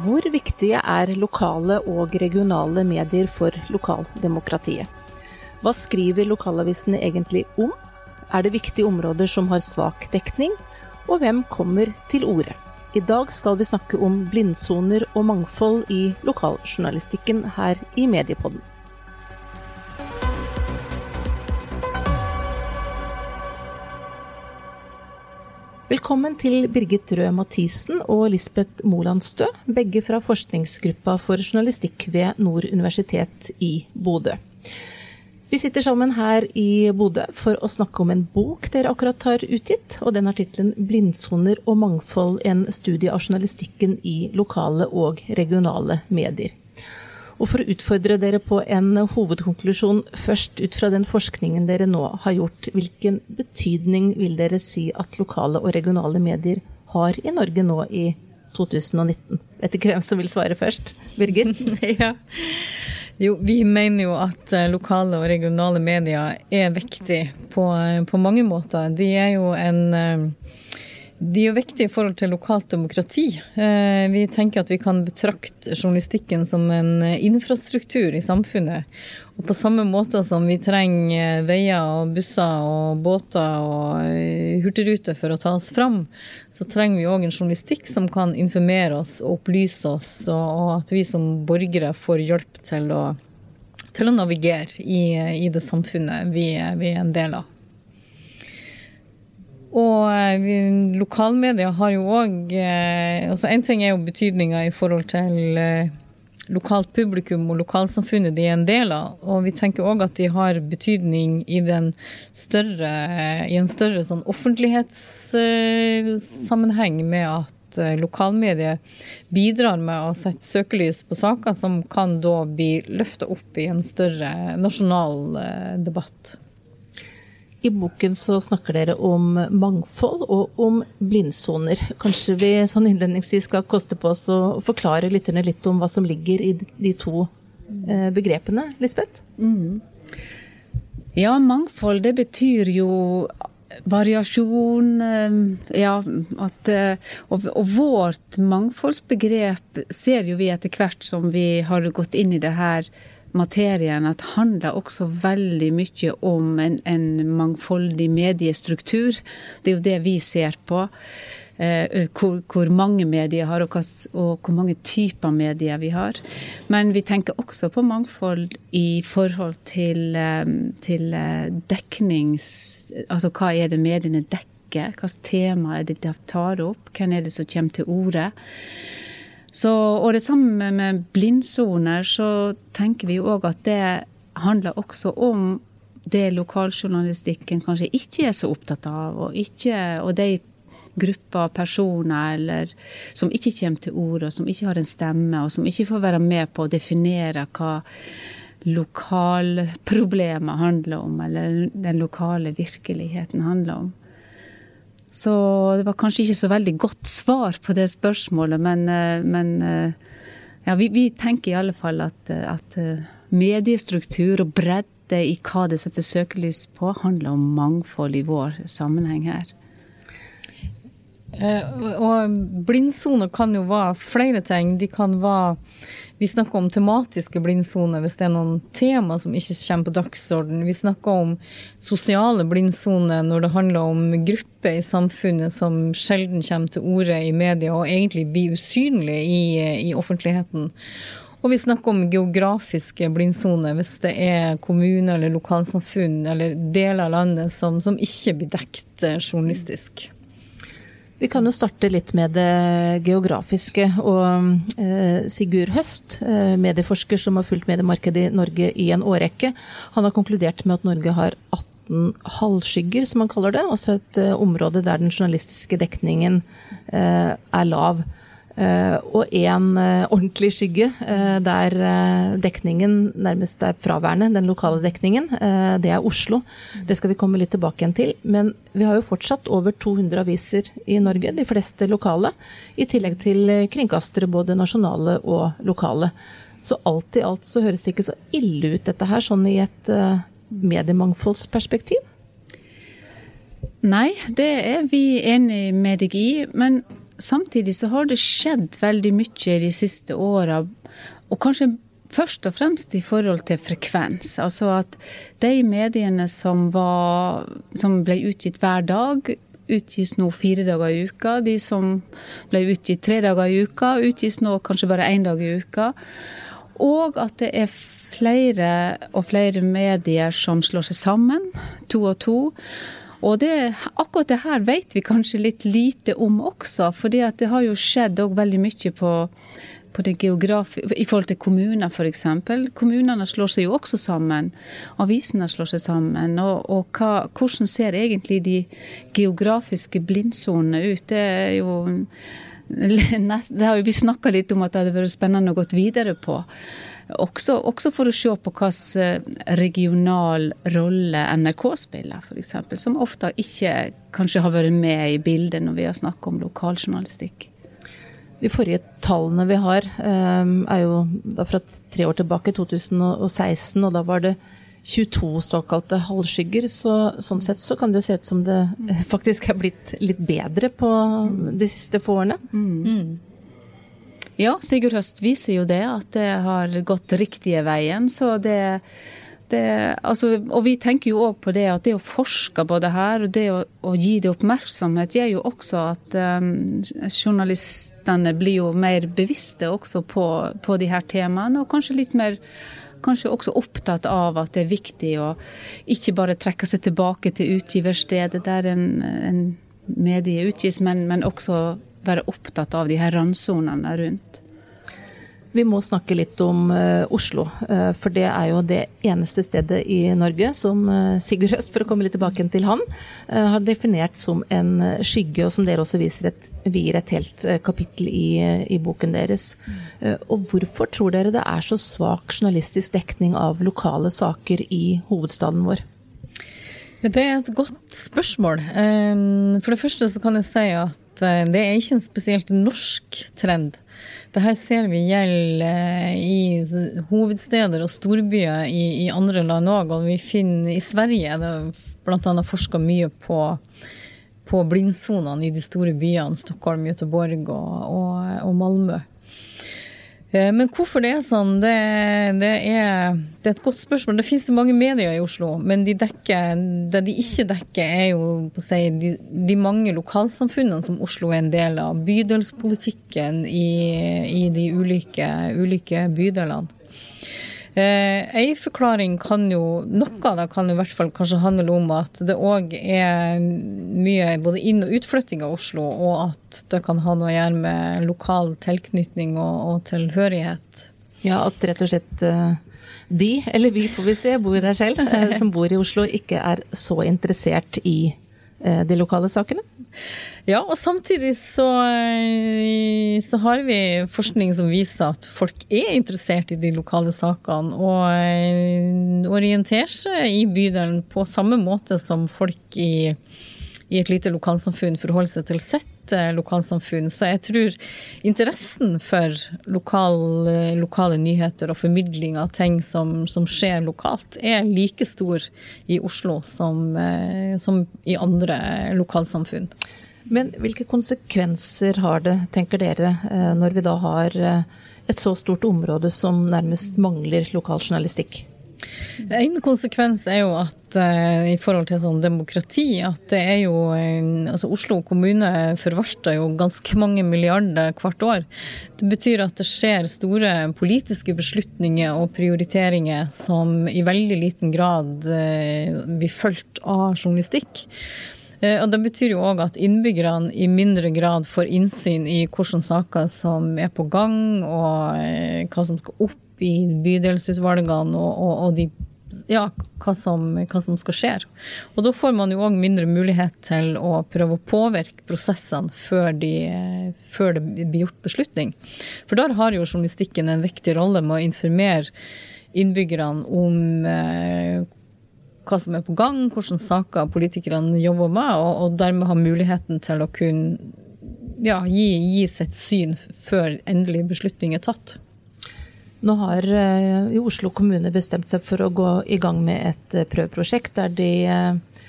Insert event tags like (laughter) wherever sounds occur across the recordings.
Hvor viktige er lokale og regionale medier for lokaldemokratiet? Hva skriver lokalavisene egentlig om? Er det viktige områder som har svak dekning? Og hvem kommer til orde? I dag skal vi snakke om blindsoner og mangfold i lokaljournalistikken her i Mediepodden. Velkommen til Birgit Røe Mathisen og Lisbeth Molandstø, begge fra forskningsgruppa for journalistikk ved Nord universitet i Bodø. Vi sitter sammen her i Bodø for å snakke om en bok dere akkurat har utgitt, og den har tittelen 'Blindsoner og mangfold en studie av journalistikken i lokale og regionale medier'. Og for å utfordre dere på en hovedkonklusjon først ut fra den forskningen dere nå har gjort, hvilken betydning vil dere si at lokale og regionale medier har i Norge nå i 2019? Vet ikke hvem som vil svare først. Birgit? (laughs) ja. Jo, vi mener jo at eh, lokale og regionale medier er viktig på, eh, på mange måter. De er jo en eh, de er jo viktige i forhold til lokalt demokrati. Eh, vi tenker at vi kan betrakte journalistikken som en infrastruktur i samfunnet. Og på samme måte som vi trenger veier og busser og båter og eh, hurtigruter for å ta oss fram, så trenger vi òg en journalistikk som kan informere oss og opplyse oss, og at vi som borgere får hjelp til å, til å navigere i, i, det samfunnet vi, vi er en del av. Og eh, lokalmedia har jo òg eh, altså En ting er jo betydninga i forhold til eh, lokalt publikum og lokalsamfunnet de er en del av. Og vi tenker òg at de har betydning i, større, i en større sånn offentlighetssammenheng med at lokalmedier bidrar med å sette søkelys på saker som kan da bli løfta opp i en større nasjonal debatt. I boken så snakker dere om mangfold og om blindsoner. Kanskje vi sånn innledningsvis skal koste på oss å forklare lytterne litt om hva som ligger i de to eh, begrepene, Lisbeth? Mm. Ja, mangfold det betyr jo variasjon. Eh, ja, at, eh, og, og, vårt mangfoldsbegrep ser jo vi etter hvert som vi har gått inn i det her materien at handler også veldig mye om en, en, mangfoldig mediestruktur. Det er jo det vi ser på. Eh, hvor, hvor, mange medier har, og, og, hvor mange typer medier vi har. Men vi tenker også på mangfold i forhold til, eh, til eh, deknings... Altså hva er det mediene dekker? Hvilket tema er det de tar opp? Hvem er det som kommer til orde? Så, og det samme med blindsoner, så tenker vi jo òg at det handler også om det lokaljournalistikken kanskje ikke er så opptatt av, og, ikke, og de grupper personer eller, som ikke kommer til orde, som ikke har en stemme, og som ikke får være med på å definere hva lokalproblemet handler om, eller den lokale virkeligheten handler om. Så det var kanskje ikke så veldig godt svar på det spørsmålet, men, eh, men eh, ja, vi, vi, tenker i alle fall at, eh, at, mediestruktur og bredde i hva det setter søkelys på, handler om mangfold i vår sammenheng her. Og blindsoner kan jo være flere ting. De kan være vi snakker om tematiske blindsoner hvis det er noen tema som ikke kommer på dagsorden. Vi snakker om sosiale blindsoner når det handler om grupper i samfunnet som sjelden kommer til orde i media og egentlig blir usynlige i, i offentligheten. Og vi snakker om geografiske blindsoner hvis det er kommuner eller lokalsamfunn eller deler av landet som, som ikke blir dekt eh, journalistisk. Vi kan jo starte litt med det geografiske. Og eh, Sigurd Høst, eh, medieforsker som har fulgt mediemarkedet i Norge i en årrekke, han har konkludert med at Norge har 18 halvskygger, som han kaller det. Altså et eh, område der den journalistiske dekningen er lav. Eh, og én eh, ordentlig skygge eh, der dekningen nærmest er fraværende, den lokale dekningen, det er Oslo. Det skal vi komme litt tilbake igjen til. Men vi har jo fortsatt over 200 aviser i Norge, de fleste lokale. I tillegg til kringkastere, både nasjonale og lokale. Så alt i alt så høres det ikke så ille ut dette her, sånn i et mediemangfoldsperspektiv. Nei, det er vi enig med deg i. Men samtidig så har det skjedd veldig mye de siste åra. Og kanskje først og fremst i forhold til frekvens. Altså at de mediene som, var, som ble utgitt hver dag, utgis nå fire dager i uka. De som ble utgitt tre dager i uka, utgis nå kanskje bare én dag i uka. Og at det er flere og flere medier som slår seg sammen, to og to. Og det, akkurat det her vet vi kanskje litt lite om også, for det har jo skjedd òg veldig mye på på det i forhold til kommuner f.eks. Kommunene slår seg jo også sammen. Avisene slår seg sammen. Og, og hva, hvordan ser egentlig de geografiske blindsonene ut? Det er jo (laughs) det har jo vi snakka litt om at det hadde vært spennende å gå videre på. Også, også, for å se på hvilken eh, regional rolle NRK spiller, f.eks. Som ofte ikke kanskje har vært med i bildet når vi har snakket om lokaljournalistikk. De forrige tallene vi har, ehm, er jo fra tre år tilbake, 2016, og da var det 22 såkalte halvskygger. Så, sånn sett så kan det se ut som det faktisk er blitt litt bedre på de siste få årene. Mm. Ja, Sigurd Høst viser jo det, at det har gått riktige veien. Så det, det, altså, og vi tenker jo òg på det at det å forske på det her, og det å, å gi det oppmerksomhet, gjør jo også at um, journalistene blir jo mer bevisste også på, på de her temaene, og kanskje litt mer Kanskje også opptatt av at det er viktig å ikke bare trekke seg tilbake til utgiverstedet der en, en medie utgis, men, men også være opptatt av de her randsonene rundt. Vi må snakke litt om uh, Oslo, uh, for det er jo det eneste stedet i Norge som uh, Sigurd Øst, for å komme litt tilbake til han, har definert som en skygge, og som dere også viser et, vier et helt kapittel i, i, boken deres. og hvorfor tror dere det er så svak journalistisk dekning av lokale saker i hovedstaden vår? Det er et godt spørsmål. For det første så kan jeg si at det er ikke en spesielt norsk trend. Det her ser vi gjelder i hovedsteder og storbyer i, i andre land òg. Og vi finner i Sverige det bl.a. forska mye på, på blindsonene i de store byene. Stockholm, Göteborg og, og, og Malmö. Eh, men hvorfor det er sånn, det, det, er, det, er, et godt spørsmål. Det finnes mange medier i Oslo, men de dekker, det de ikke dekker, er jo si, de, de, mange lokalsamfunnene som Oslo er en del av. Bydelspolitikken i, i de ulike, ulike bydelene. Eh, ei forklaring kan jo Noe av det kan i hvert fall kanskje handle om at det òg er mye både inn- og utflytting av Oslo, og at det kan ha noe å gjøre med lokal tilknytning og, og tilhørighet. Ja, at rett og slett uh, de, eller vi får vi se, bor der selv, uh, (laughs) som bor i Oslo, ikke er så interessert i uh, de lokale sakene? Ja, og samtidig så, eh, så, har vi forskning som viser at folk er interessert i de lokale sakene, og eh, orienterer seg i bydelen på samme måte som folk i, i et lite lokalsamfunn forholder seg til sitt lokalsamfunn. Så jeg tror interessen for lokale, lokale nyheter og formidling av ting som, som, skjer lokalt, er like stor i Oslo som, eh, som i andre lokalsamfunn. Men hvilke konsekvenser har det, tenker dere, eh, når vi da har eh, et så stort område som nærmest mangler lokaljournalistikk? En konsekvens er jo at uh, i forhold til sånn demokrati, at det er jo altså Oslo kommune forvalter jo ganske mange milliarder hvert år. Det betyr at det skjer store politiske beslutninger og prioriteringer som i veldig liten grad uh, blir fulgt av journalistikk. Eh, og Det betyr jo òg at innbyggerne i mindre grad får innsyn i hvilke saker som er på gang, og eh, hva som skal opp i bydelsutvalgene, og, og, og de, ja, hva, som, hva, som, skal skje. Og Da får man jo òg mindre mulighet til å prøve å påvirke prosessene før, de, før det blir gjort beslutning. For der har jo journalistikken en viktig rolle med å informere innbyggerne om eh, hva som er på gang, hvilke saker politikerne jobber med, og, og dermed ha muligheten til å kunne ja, gi, gi, sitt syn før endelig beslutning er tatt. Nå har jo Oslo kommune bestemt seg for å gå i gang med et uh, prøveprosjekt der de uh,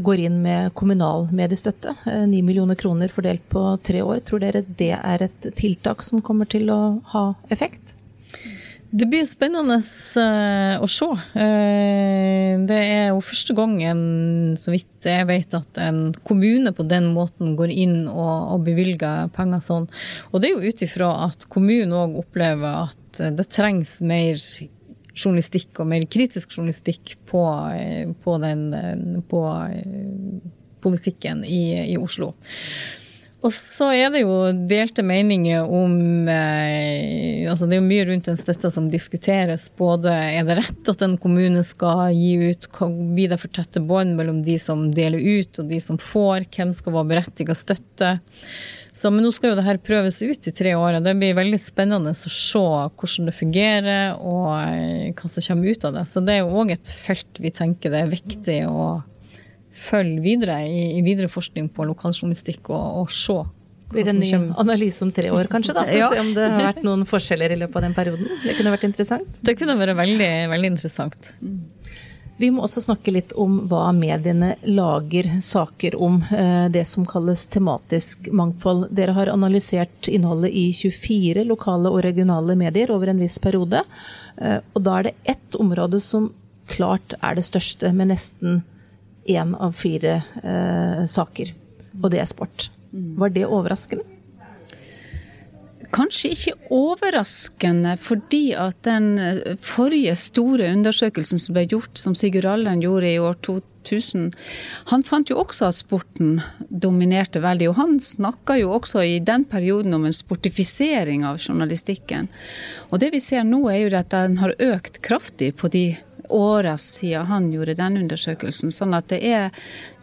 går inn med kommunal mediestøtte. 9 millioner kroner fordelt på tre år. Tror dere det er et tiltak som kommer til å ha effekt? Det blir spennende å se. Det er jo første gangen, så vidt jeg vet, at en kommune på den måten går inn og bevilger penger sånn. Og det er jo ut ifra at kommunen òg opplever at det trengs mer journalistikk og mer kritisk journalistikk på, eh, på, den, på politikken i, i Oslo. Og så er det jo delte meninger om eh, altså Det er jo mye rundt den støtta som diskuteres. Både er det rett at en kommune skal gi ut, blir det for tette bånd mellom de som deler ut og de som får? Hvem skal være berettiget støtte? Så, men nå skal jo det her prøves ut i tre år, og det blir veldig spennende å se hvordan det fungerer og eh, hva som kommer ut av det. Så det er jo òg et felt vi tenker det er viktig å følge videre i, i videre forskning på lokaljournalistikk og, og se. Blir det en ny analyse om tre år, kanskje, da, (laughs) for ja. å se om det har vært noen forskjeller i løpet av den perioden? Det kunne vært interessant? Det kunne vært veldig, veldig interessant. Vi må også snakke litt om hva mediene lager saker om. Eh, det som kalles tematisk mangfold. Dere har analysert innholdet i 24 lokale og regionale medier over en viss periode. Eh, og da er det ett område som klart er det største, med nesten én av fire eh, saker. Og det er sport. Var det overraskende? Kanskje ikke overraskende, fordi at den eh, forrige store undersøkelsen som ble gjort, som Sigurd Allen gjorde i år 2000, han fant jo også at sporten dominerte veldig. Og han snakka jo også i den perioden om en sportifisering av journalistikken. Og det vi ser nå er jo at den har økt kraftig på de åra siden han gjorde den undersøkelsen. Sånn at det er,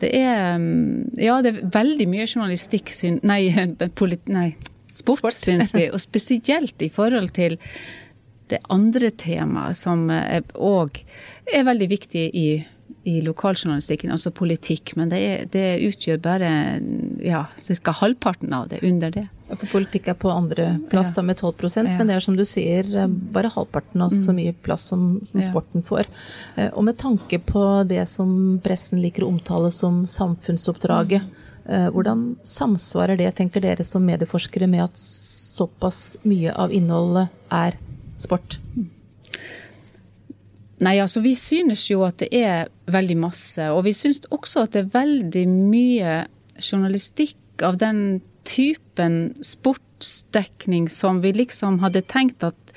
det er mm, Ja, det er veldig mye journalistikk Nei, (laughs) polit, nei sport, sport. syns vi. (laughs) Og spesielt i forhold til det andre temaet som òg er, er veldig viktig i, i lokaljournalistikken, altså politikk. Men det, er, det utgjør bare ja, ca. halvparten av det, under det. For politikk er på andreplass ja. med 12 ja. men det er som du sier bare halvparten av så mm. mye plass som, som sporten får. Eh, og med tanke på det som pressen liker å omtale som samfunnsoppdraget, mm. Hvordan samsvarer det, tenker dere som medieforskere, med at såpass mye av innholdet er sport? Nei, altså vi synes jo at det er veldig masse. Og vi synes også at det er veldig mye journalistikk av den typen sportsdekning som vi liksom hadde tenkt at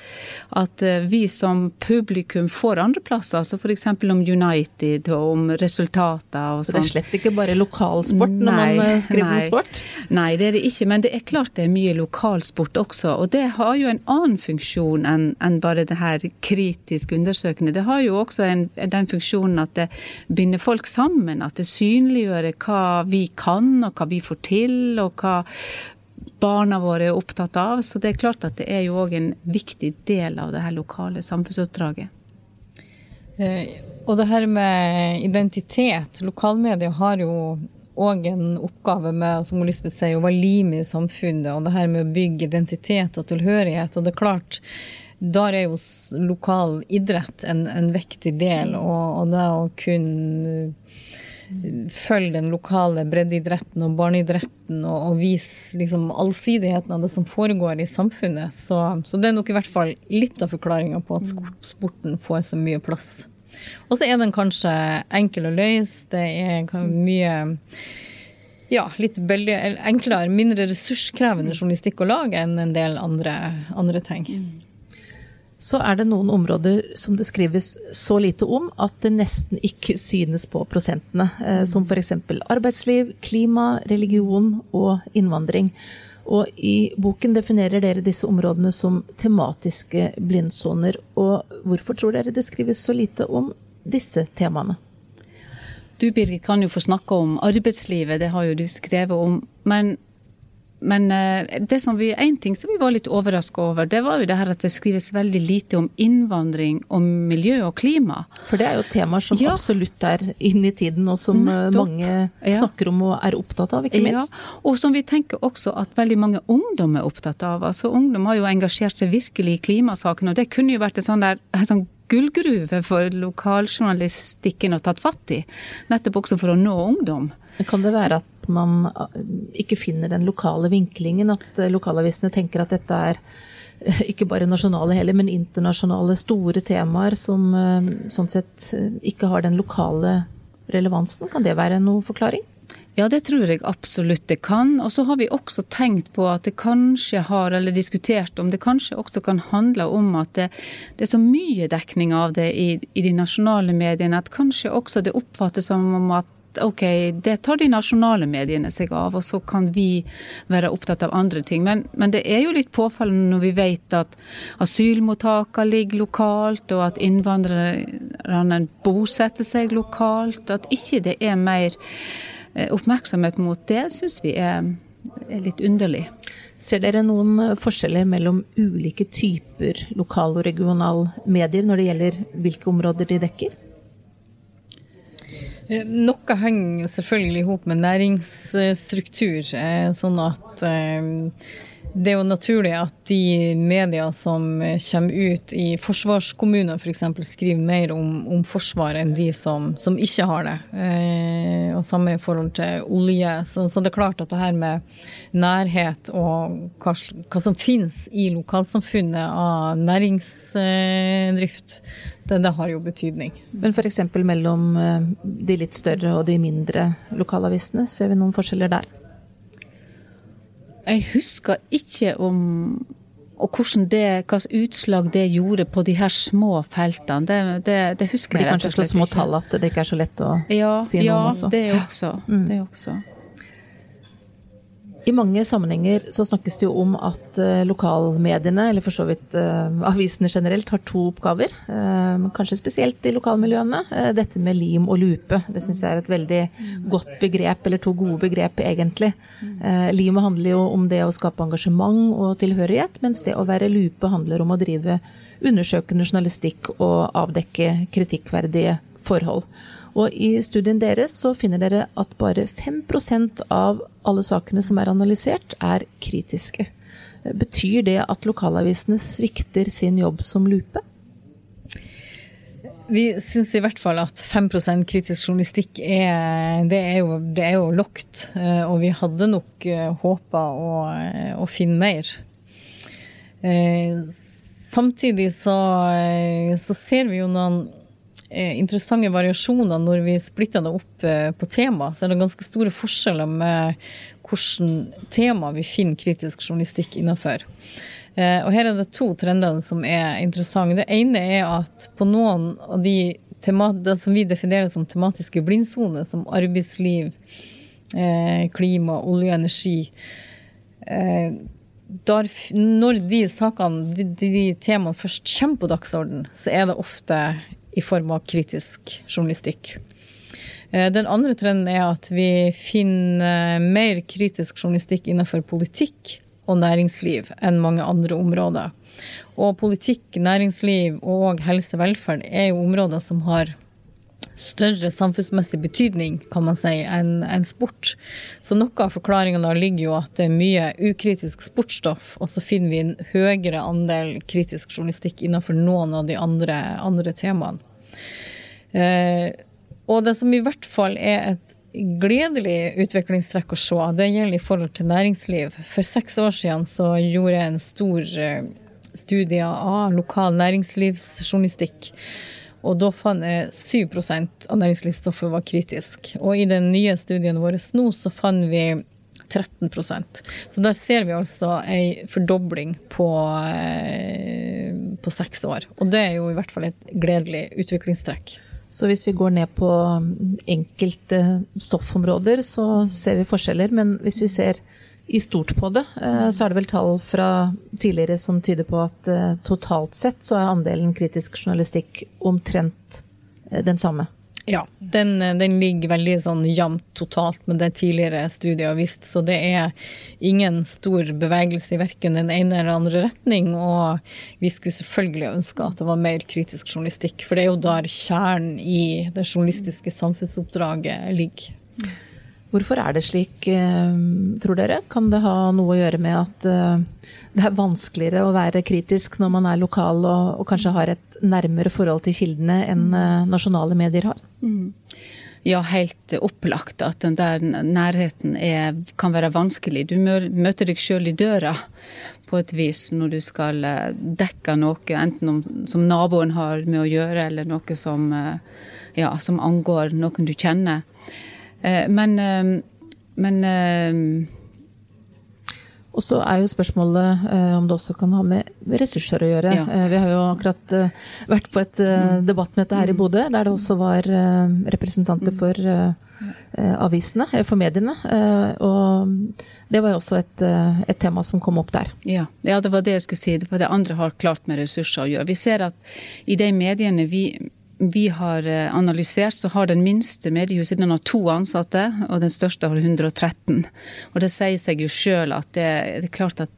at eh, vi som publikum får andreplasser, altså f.eks. om United og om resultater og sånn. Så det er slett ikke bare lokalsport når nei, man eh, skriver nei. om sport? Nei, det er det ikke, men det er klart det er mye lokalsport også. Og det har jo en annen funksjon enn en bare det her kritisk undersøkende. Det har jo også en, den funksjonen at det binder folk sammen, at det synliggjør hva vi kan og hva vi får til, og hva barna våre er opptatt av. Så det er klart at det er jo òg en viktig del av det her lokale samfunnsoppdraget. Eh, og det her med identitet. Lokalmedia har jo òg en oppgave med, som Lisbeth sier, å være lim i samfunnet. Og det her med å bygge identitet og tilhørighet. Og det er klart, der er jo lokal idrett en, en vektig del. Og, og det å kunne følge den lokale breddeidretten og barneidretten og, og vise liksom allsidigheten av det som foregår i samfunnet. Så, så, det er nok i hvert fall litt av forklaringa på at sporten får så mye plass. Og så er den kanskje enkel å løse. Det er mye ja, litt enklere, mindre ressurskrevende journalistikk å lage enn en del andre, andre ting så er det noen områder som det skrives så lite om at det nesten ikke synes på prosentene. Eh, som f.eks. arbeidsliv, klima, religion og innvandring. Og i boken definerer dere disse områdene som tematiske blindsoner. Og hvorfor tror dere det skrives så lite om disse temaene? Du Birgit kan jo få snakke om arbeidslivet, det har jo du skrevet om. Men men eh, det som vi, en ting som vi var litt overraska over, det var jo det her at det skrives veldig lite om innvandring, om miljø og klima. For det er jo temaer som ja. absolutt er inn i tiden, og som eh, Nettopp. mange snakker om og er opptatt av, ikke minst. Ja. Og som vi tenker også at veldig mange ungdom er opptatt av. Altså Ungdom har jo engasjert seg virkelig i klimasaken, og det kunne jo vært en sånn der en sånn gullgruve for lokaljournalistikken å tatt fatt i. Nettopp også for å nå ungdom. Kan det være at man eh, ikke finner den lokale vinklingen? At eh, lokalavisene tenker at dette er eh, ikke bare nasjonale heller, men internasjonale store temaer som sånn sett ikke har den lokale relevansen? Kan det være noen forklaring? Ja, det tror jeg absolutt det kan. Og så har vi også tenkt på at det kanskje har, eller diskutert om det kanskje også kan handle om at det, det er så mye dekning av det i, i, de nasjonale mediene, at kanskje også det oppfattes som om at ok, det tar de nasjonale mediene seg av, og så kan vi være opptatt av andre ting. Men, men det er jo litt påfallende når vi vet at asylmottakene ligger lokalt, og at innvandrerne bosetter seg lokalt. At ikke det er mer Eh, oppmerksomhet mot det, syns vi er, er litt underlig. Ser dere noen forskjeller mellom ulike typer lokal- og regional medier når det gjelder hvilke områder de dekker? Eh, noe henger selvfølgelig i hop med næringsstruktur, eh, sånn at det er jo naturlig at de medier som kommer ut i forsvarskommuner f.eks. For skriver mer om, om forsvar enn de som, som ikke har det. Eh, og samme i forhold til olje. Så, så, det er klart at det her med nærhet og hva, hva som finnes i lokalsamfunnet av næringsdrift, det, det har jo betydning. Men f.eks. mellom eh, de litt større og de mindre lokalavisene, ser vi noen forskjeller der? Jeg husker ikke om og hvordan det, hva slags utslag det gjorde på de her små feltene, det, det, det husker jeg rett og slett ikke. Kanskje så små tall at det ikke er så lett å ja, si noe om også. Ja, det også. Mm. Det også. I mange sammenhenger så snakkes det jo om at eh, lokalmediene, eller for så vidt uh, avisene generelt, har to oppgaver. Uh, kanskje spesielt i lokalmiljøene. Dette med lim og lupe. Det syns jeg er et veldig godt begrep, eller to gode begrep egentlig. Limet handler jo om det å skape engasjement og tilhørighet, mens det å være lupe handler om å drive undersøkende journalistikk og avdekke kritikkverdige forhold. Og i studien deres så finner dere at bare 5% av alle sakene som er analysert, er kritiske. Betyr det at lokalavisene svikter sin jobb som lupe? Vi syns i hvert fall at 5% kritisk journalistikk er, det er jo, det er jo lågt. Eh, og vi hadde nok eh, håpa å, å, finne mer. Eh, samtidig så, så ser vi jo noen Eh, interessante variasjoner når vi splitter det opp eh, på tema. Så er det ganske store forskjeller med hvilke tema vi finner kritisk journalistikk innenfor. Eh, og her er det to trender som er interessante. Det ene er at på noen av de det som vi definerer som tematiske blindsoner, som arbeidsliv, klima, olje og energi der, når de sakene, de, de temaene først kommer på dagsorden, så er det ofte i form av kritisk journalistikk. Eh, den andre trenden er at vi finner mer kritisk journalistikk innenfor politikk og næringsliv enn mange andre områder. Og politikk, næringsliv og helse og velferd er jo områder som har større samfunnsmessig betydning, kan man si, enn en sport. Så noe av forklaringen da ligger jo at det er mye ukritisk sportsstoff, og så finner vi en høyere andel kritisk journalistikk innenfor noen av de andre, andre temaene. Eh, og det som i hvert fall er et gledelig utviklingstrekk å se, det gjelder i forhold til næringsliv. For seks år siden så gjorde jeg en stor eh, studie av lokal næringslivsjournalistikk. Og da fant jeg 7 av næringslivsstoffet var kritisk. Og i den nye studien vår nå så fant vi 13% Så der ser vi altså ei fordobling på, eh, på seks år. Og det er jo i hvert fall et gledelig utviklingstrekk. Så hvis vi går ned på enkelte stoffområder, så ser vi forskjeller. Men hvis vi ser i stort på det, eh, så er det vel tall fra tidligere som tyder på at eh, totalt sett så er andelen kritisk journalistikk omtrent eh, den samme. Ja, den, den, ligger veldig sånn jevnt totalt med det tidligere studiet har vist. Så det er ingen stor bevegelse i verken den ene eller andre retning. Og vi skulle selvfølgelig ønske at det var mer kritisk journalistikk, for det er jo der kjernen i det journalistiske samfunnsoppdraget ligger. Hvorfor er det slik, eh, tror dere? Kan det ha noe å gjøre med at eh, det er vanskeligere å være kritisk når man er lokal og, og kanskje har et nærmere forhold til kildene enn eh, nasjonale medier har? Mm. Ja, helt opplagt at den der nærheten er, kan være vanskelig. Du møter deg sjøl i døra på et vis når du skal dekke noe, enten om, som naboen har med å gjøre, eller noe som, ja, som angår noen du kjenner. Eh, men, eh, men eh, og så er jo spørsmålet om det også kan ha med ressurser å gjøre. Ja. vi har jo akkurat vært på et mm. debattmøte her i mm. Bodø, der det også var representanter mm. for avisene, for mediene. Og det var jo også et, et, tema som kom opp der. Ja. ja, det var det jeg skulle si. Det var det andre har klart med ressurser å gjøre. Vi ser at i de mediene vi vi har eh, analysert, så har den minste mediehuset den har to ansatte, og den største har 113. Og det sier seg jo sjøl at det, det, er klart at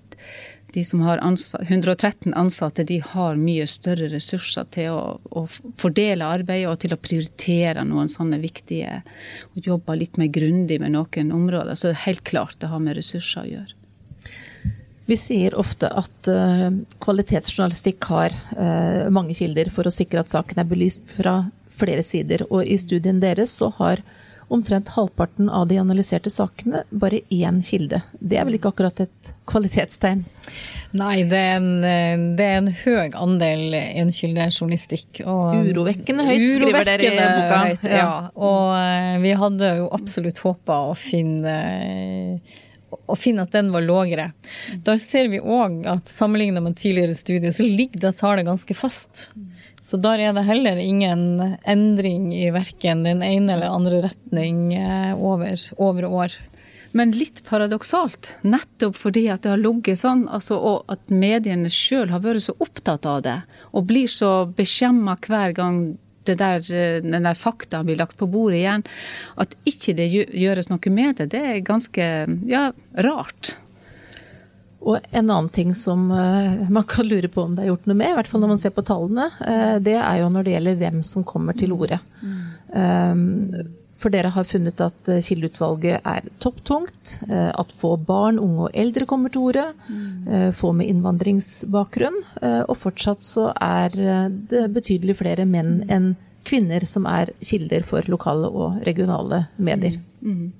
de som har ansatte, 113 ansatte, de har mye større ressurser til å, å, fordele arbeidet og til å prioritere noen sånne viktige Og jobbe litt mer grundig med noen områder. Så det er helt klart det har med ressurser å gjøre. Vi sier ofte at uh, kvalitetsjournalistikk har uh, mange kilder for å sikre at saken er belyst fra flere sider. Og i studien deres så har omtrent halvparten av de analyserte sakene bare én kilde. Det er vel ikke akkurat et kvalitetstegn? Nei, det er en, eh, det er en høy andel enkildejournalistikk. Urovekkende høyt, skriver dere i boka. Høyt, ja. ja. Og vi hadde jo absolutt håpa å finne og finne at den var lågere. Da ser vi òg at sammenlignet med tidligere studier, så ligger det tallet ganske fast. Så der er det heller ingen endring i verken den ene eller andre retning eh, over, over år. Men litt paradoksalt, nettopp fordi at det har ligget sånn, altså, og at mediene sjøl har vært så opptatt av det, og blir så beskjemma hver gang der, eh, den der fakta blir lagt på bordet igjen, at ikke det gjøres noe med det, det er ganske ja, rart. Og en annen ting som uh, man kan lure på om det er gjort noe med, i hvert fall når man ser på tallene, uh, det er jo når det gjelder hvem som kommer til orde. Mm. Um, for dere har funnet at eh, kildeutvalget er topptungt. Eh, at få barn, unge og eldre kommer til orde. Mm. Få med innvandringsbakgrunn. Og fortsatt så er det betydelig flere menn enn kvinner som er kilder for lokale og regionale medier. Mm. Mm.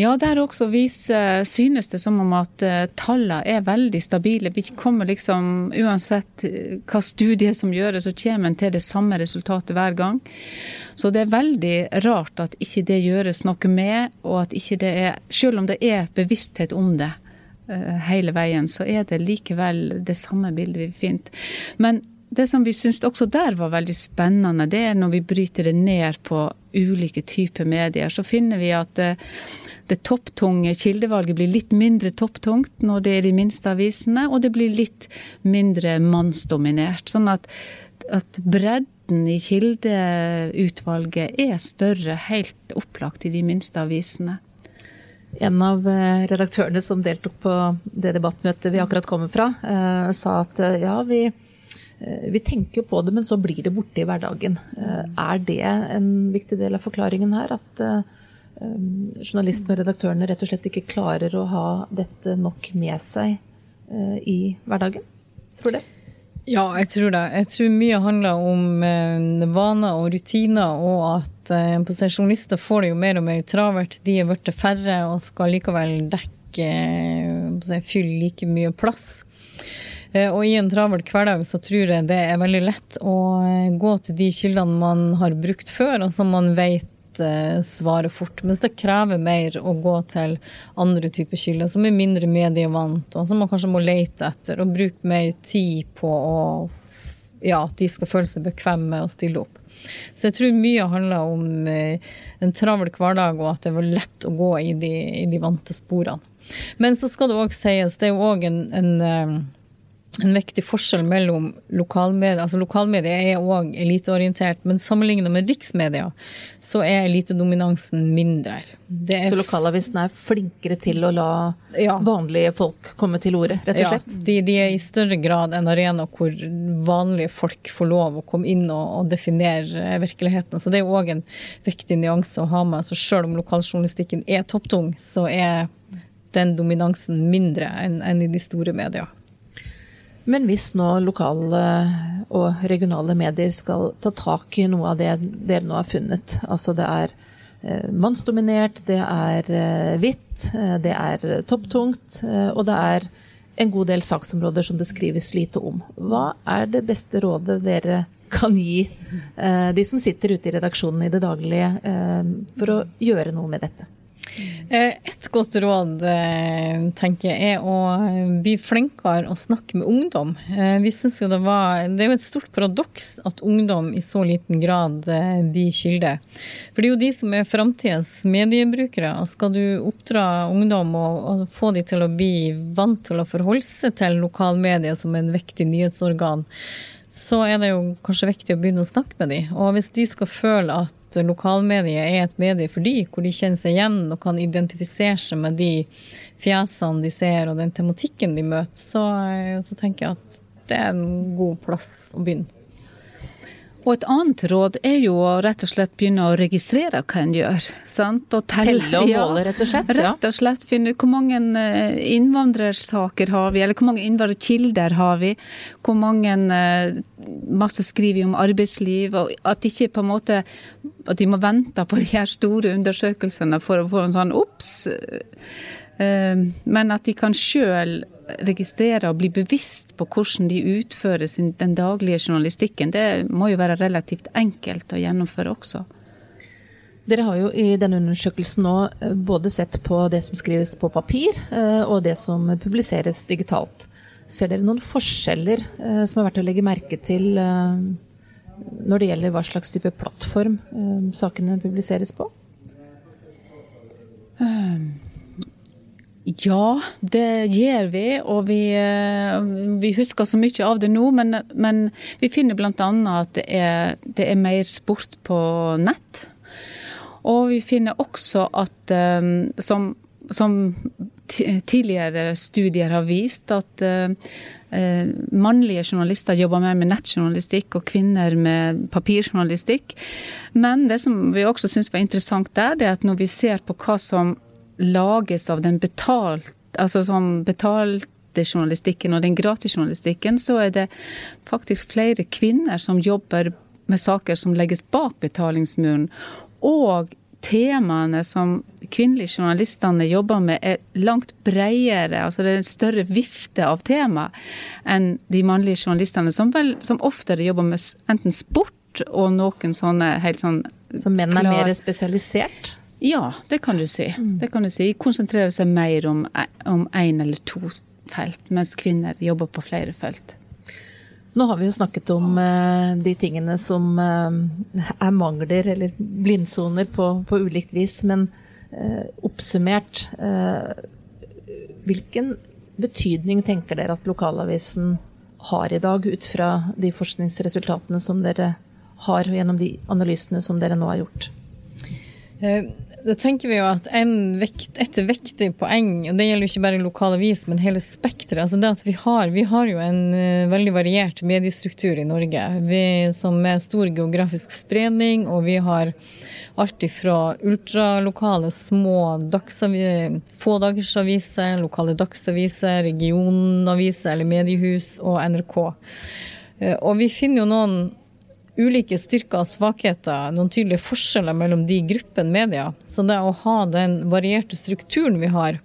Ja, der også viser, synes det som om at uh, tallene er veldig stabile. Vi kommer liksom, Uansett uh, hva studie som gjøres, så kommer en til det samme resultatet hver gang. Så det er veldig rart at ikke det gjøres noe med, og at ikke det er Selv om det er bevissthet om det hele veien, så er det likevel det samme bildet vi finner. Men det som vi syns også der var veldig spennende, det er når vi bryter det ned på ulike typer medier, så finner vi at det topptunge kildevalget blir litt mindre topptungt når det er de minste avisene, og det blir litt mindre mannsdominert. Sånn at, at bredden i kildeutvalget er større, helt opplagt i de minste avisene. En av eh, redaktørene som deltok på det debattmøtet vi akkurat kommer fra, eh, sa at eh, ja, vi, vi tenker på det, men så blir det borte i hverdagen. Er det en viktig del av forklaringen her? At journalistene og redaktørene rett og slett ikke klarer å ha dette nok med seg eh, i hverdagen? Tror du det? Ja, jeg tror det. Jeg tror mye handler om eh, vaner og rutiner, og at eh, journalister får det jo mer og mer travelt. De er blitt færre og skal likevel dekke eh, fylle like mye plass. Eh, og i en travel hverdag så tror jeg det er veldig lett å eh, gå til de kildene man har brukt før, og som man vet uh, svare fort. Mens det krever mer å gå til andre typer kilder, som er mindre medievant, og som man kanskje må lete etter, og bruke mer tid på å ja, at de skal føle seg bekvemme med å stille opp. Så jeg tror mye handler om uh, en travel hverdag, og at det var lett å gå i de, i de vante sporene. Men så skal det òg sies, det er jo òg en, en uh, en viktig forskjell mellom lokalmedia. Altså lokalmedia er òg eliteorientert, men sammenlignet med riksmedia, så er elitedominansen mindre. Så lokalavisene er flinkere til å la ja. vanlige folk komme til orde, rett og slett? Ja, de, de, er i større grad en arena hvor vanlige folk får lov å komme inn og, og definere virkeligheten. Så det er òg en viktig nyanse å ha med. Så selv om lokaljournalistikken er topptung, så er den dominansen mindre enn, enn i de store media. Men hvis nå lokale og regionale medier skal ta tak i noe av det dere nå har funnet, altså det er eh, mannsdominert, det er eh, hvitt, eh, det er topptungt, og det er en god del saksområder som det skrives lite om. Hva er det beste rådet dere kan gi de som sitter ute i redaksjonen i det daglige, for å gjøre noe med dette? Eh, et godt råd eh, tenker jeg er å bli flinkere å snakke med ungdom. Eh, vi synes jo Det var, det er jo et stort paradoks at ungdom i så liten grad blir kilde. For det er jo de som er framtidas mediebrukere. Skal du oppdra ungdom og, og få de til å bli vant til å forholde seg til lokalmedia som en viktig nyhetsorgan, så er det jo kanskje viktig å begynne å snakke med dem. Og hvis de skal føle at lokalmediet er et medie for de, hvor de kjenner seg igjen og kan identifisere seg med de fjesene de ser og den tematikken de møter, så, så tenker jeg at det er en god plass å begynne. Og et annet råd er jo å rett og slett begynne å registrere hva en gjør. Sant? Og telle, telle og måle, rett og slett? Ja. Rett og slett finne ut hvor mange eh, innvandrersaker har vi, eller hvor mange innvandrerkilder har vi. Hvor mange eh, Masse skriver om arbeidsliv, og at ikke på en måte at de må vente på de her store undersøkelsene for å få en sånn obs. Eh, men at de kan sjøl registrere og bli bevisst på hvordan de utfører sin, den daglige journalistikken, det må jo være relativt enkelt å gjennomføre også. Dere har jo i denne undersøkelsen nå eh, både sett på det som skrives på papir, eh, og det som publiseres digitalt. Ser dere noen forskjeller eh, som er verdt å legge merke til når det gjelder hva slags type plattform sakene publiseres på? Um. Ja, det gjør vi. Og vi, eh, vi, husker så mye av det nå. Men, men vi finner bl.a. at det er, det er, mer sport på nett. Og vi finner også at eh, som, som tidligere studier har vist, at uh, mannlige journalister jobber mer med nettjournalistikk og kvinner med papirjournalistikk. Men det som vi også syns var interessant der, det er at når vi ser på hva som lages av den betalt, altså sånn betalte journalistikken og den gratisjournalistikken, så er det faktisk flere kvinner som jobber med saker som legges bak betalingsmuren. Og temaene som kvinnelige journalistene jobber med, er langt bredere. altså Det er en større vifte av tema enn de mannlige journalistene, som, vel, som oftere jobber med enten sport og noen sånne helt sånn Så menn er mer spesialisert? Ja, det kan du si. Mm. Det kan du si. Konsentrerer seg mer om én eller to felt, mens kvinner jobber på flere felt. Nå har vi jo snakket om eh, de tingene som eh, er mangler eller blindsoner på, på ulikt vis, men eh, oppsummert Hvilken betydning tenker dere at lokalavisen har i dag, ut fra de forskningsresultatene som dere har gjennom de analysene som dere nå har gjort? Da tenker vi jo at vekt, Et viktig poeng, og det gjelder jo ikke bare lokalavis, men hele spekteret. Altså det at vi har, vi har jo en uh, veldig variert mediestruktur i Norge. Vi, som med stor geografisk spredning, og vi har alt ifra ultralokale små fådagersaviser, lokale dagsaviser, regionaviser eller mediehus og NRK. Uh, og vi finner jo noen ulike styrker og svakheter, noen tydelige forskjeller mellom de gruppene medier. Så det å ha den varierte strukturen vi har,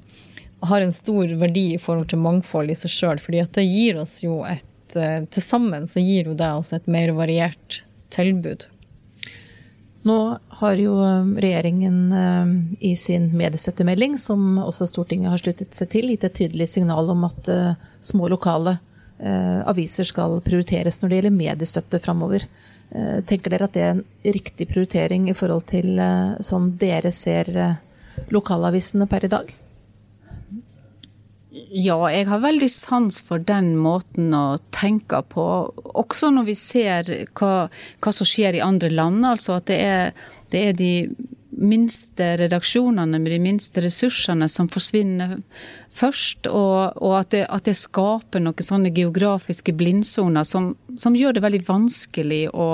har en stor verdi i forhold til mangfold i seg sjøl. fordi at det gir oss jo et eh, Til sammen så gir jo det oss et mer variert tilbud. Nå har jo eh, regjeringen eh, i sin mediestøttemelding, som også Stortinget har sluttet seg til, gitt et tydelig signal om at små lokale aviser skal prioriteres når det gjelder mediestøtte framover. Eh, tenker dere at det er en riktig prioritering i forhold til sånn dere ser eh, lokalavisene per i dag? Ja, jeg har veldig sans for den måten å tenke på. Også når vi ser hva, hva som skjer i andre land. Altså at det er, det er de minste redaksjonene med de minste ressursene som forsvinner først. Og, og at, det, at, det, skaper noen sånne geografiske blindsoner som, som gjør det veldig vanskelig å,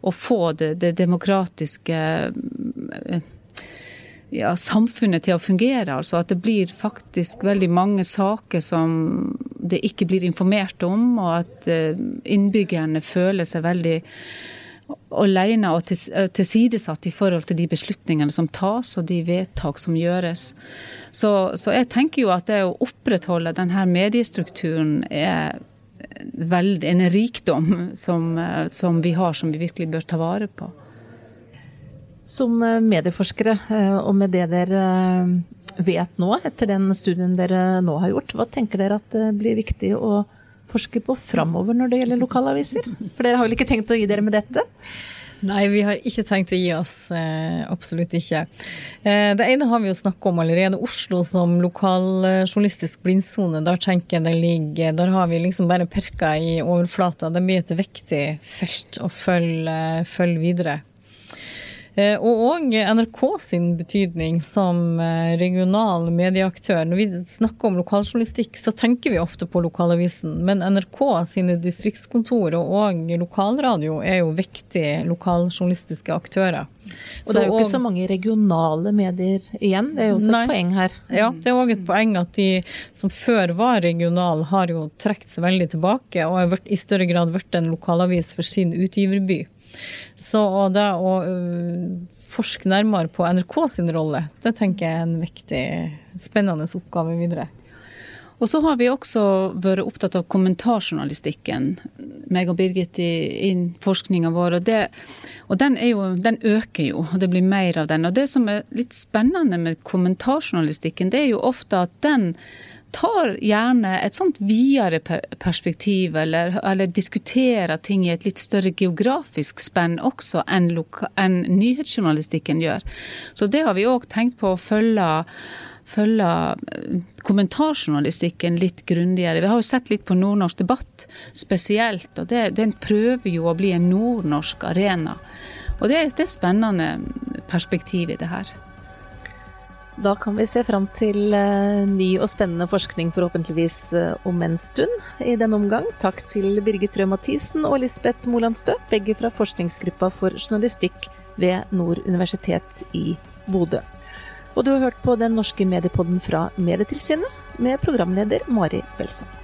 å få det, det demokratiske ja, samfunnet til å fungere. Altså at det blir faktisk veldig mange saker som det ikke blir informert om, og at eh, innbyggerne føler seg veldig alene og eh, tilsidesatt i forhold til de beslutningene som tas og de vedtak som gjøres. Så, så jeg tenker jo at det å opprettholde denne mediestrukturen er veldig, en rikdom som, eh, som vi har, som vi virkelig bør ta vare på. Som eh, medieforskere, og med det dere vet nå, etter den studien dere nå har gjort, hva tenker dere at blir viktig å forske på framover når det gjelder lokalaviser? For dere har vel ikke tenkt å gi dere med dette? Nei, vi har ikke tenkt å gi oss. absolutt ikke. det ene har vi jo snakka om allerede. Oslo som lokaljournalistisk blindsone. Der tenker jeg det ligger Der har vi liksom bare perka i overflata. Det blir et viktig felt å følge, følge videre. Eh, og òg NRK sin betydning som eh, regional medieaktør. Når vi snakker om lokaljournalistikk, så tenker vi ofte på lokalavisen. Men NRK sine distriktskontor og lokalradio er jo viktige lokaljournalistiske aktører. Og det er jo ikke så mange regionale medier igjen, det er jo også nei, et poeng her. Ja, det er òg et poeng at de som før var regional, har jo trukket seg veldig tilbake og har i større grad blitt en lokalavis for sin utgiverby. Så det å forske nærmere på NRK sin rolle, det tenker jeg er en viktig, spennende oppgave videre. Og så har vi også vært opptatt av kommentarjournalistikken, meg og Birgit i, i forskninga vår. Og, det, og den, jo, den, øker jo, og det blir mer av den. Og det som er litt spennende med kommentarjournalistikken, det er jo ofte at den tar gjerne et sånt videre perspektiv, eller, eller, diskuterer ting i et litt større geografisk spenn også enn, enn nyhetsjournalistikken gjør. Så det har vi òg tenkt på å følge følge eh, kommentarjournalistikken litt grundigere. Vi har jo sett litt på nordnorsk debatt spesielt, og det, den prøver jo å bli en nordnorsk arena. Og det, det er spennende perspektiv i det her. Da kan vi se fram til eh, ny og spennende forskning, forhåpentligvis eh, om en stund i denne omgang. Takk til Birgit Røe Mathisen og Lisbeth Moland Stø, begge fra forskningsgruppa for journalistikk ved Nord universitet i Bodø. Og du har hørt på den norske mediepodden fra Medietilsynet med programleder Mari Belson.